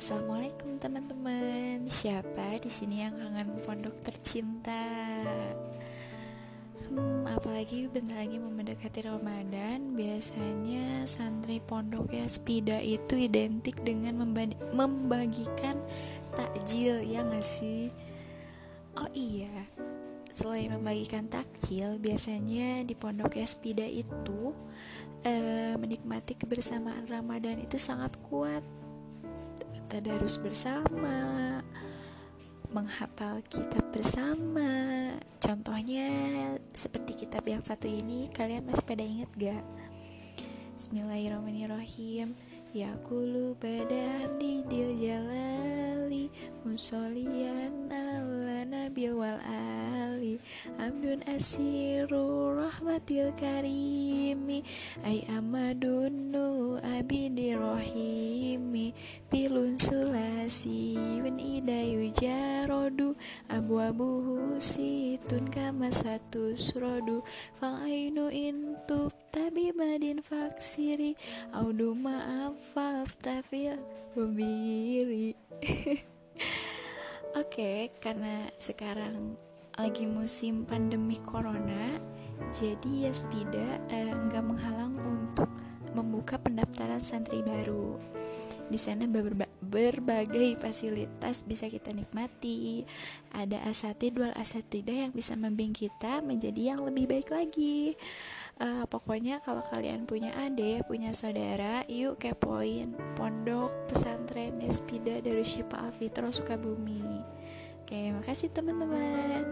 Assalamualaikum teman-teman. Siapa di sini yang kangen pondok tercinta? Hmm, apalagi bentar lagi mendekati Ramadan, biasanya santri pondok ya spida itu identik dengan membagikan takjil ya nggak sih? Oh iya, selain membagikan takjil, biasanya di pondok ya spida itu eh, menikmati kebersamaan Ramadan itu sangat kuat tadarus bersama, menghafal kitab bersama. Contohnya seperti kitab yang satu ini, kalian masih pada ingat gak? Bismillahirrahmanirrahim. Ya kulu pada di dil jalali musolian ala nabil wal ali Abdun asiru rahmatil karimi Ay amadunu abidi rohimi Pilun sulasi Wen idayu jarodu Abu abuhu situn kama satu surodu Fal ainu intub tabi madin faksiri Audu maaf faftafil Bubiri Oke, okay, karena sekarang lagi musim pandemi corona, jadi ya Spida eh, nggak menghalang untuk membuka pendaftaran santri baru. Di sana berba berbagai fasilitas bisa kita nikmati. Ada asatid wal asatidah yang bisa membimbing kita menjadi yang lebih baik lagi. Uh, pokoknya kalau kalian punya adik, punya saudara, yuk kepoin pondok pesantren Espida dari Syifa Alfitro Sukabumi. Oke, makasih teman-teman.